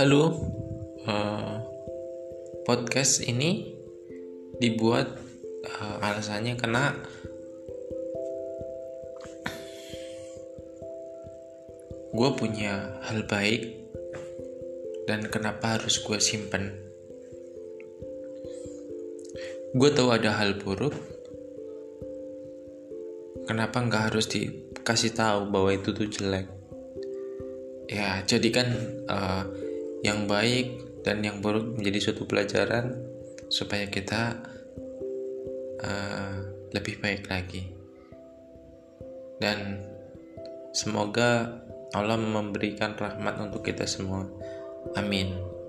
Halo, uh, podcast ini dibuat uh, alasannya karena gue punya hal baik dan kenapa harus gue simpen. Gue tahu ada hal buruk, kenapa nggak harus dikasih tahu bahwa itu tuh jelek? ya jadikan uh, yang baik dan yang buruk menjadi suatu pelajaran supaya kita uh, lebih baik lagi. Dan semoga Allah memberikan rahmat untuk kita semua. Amin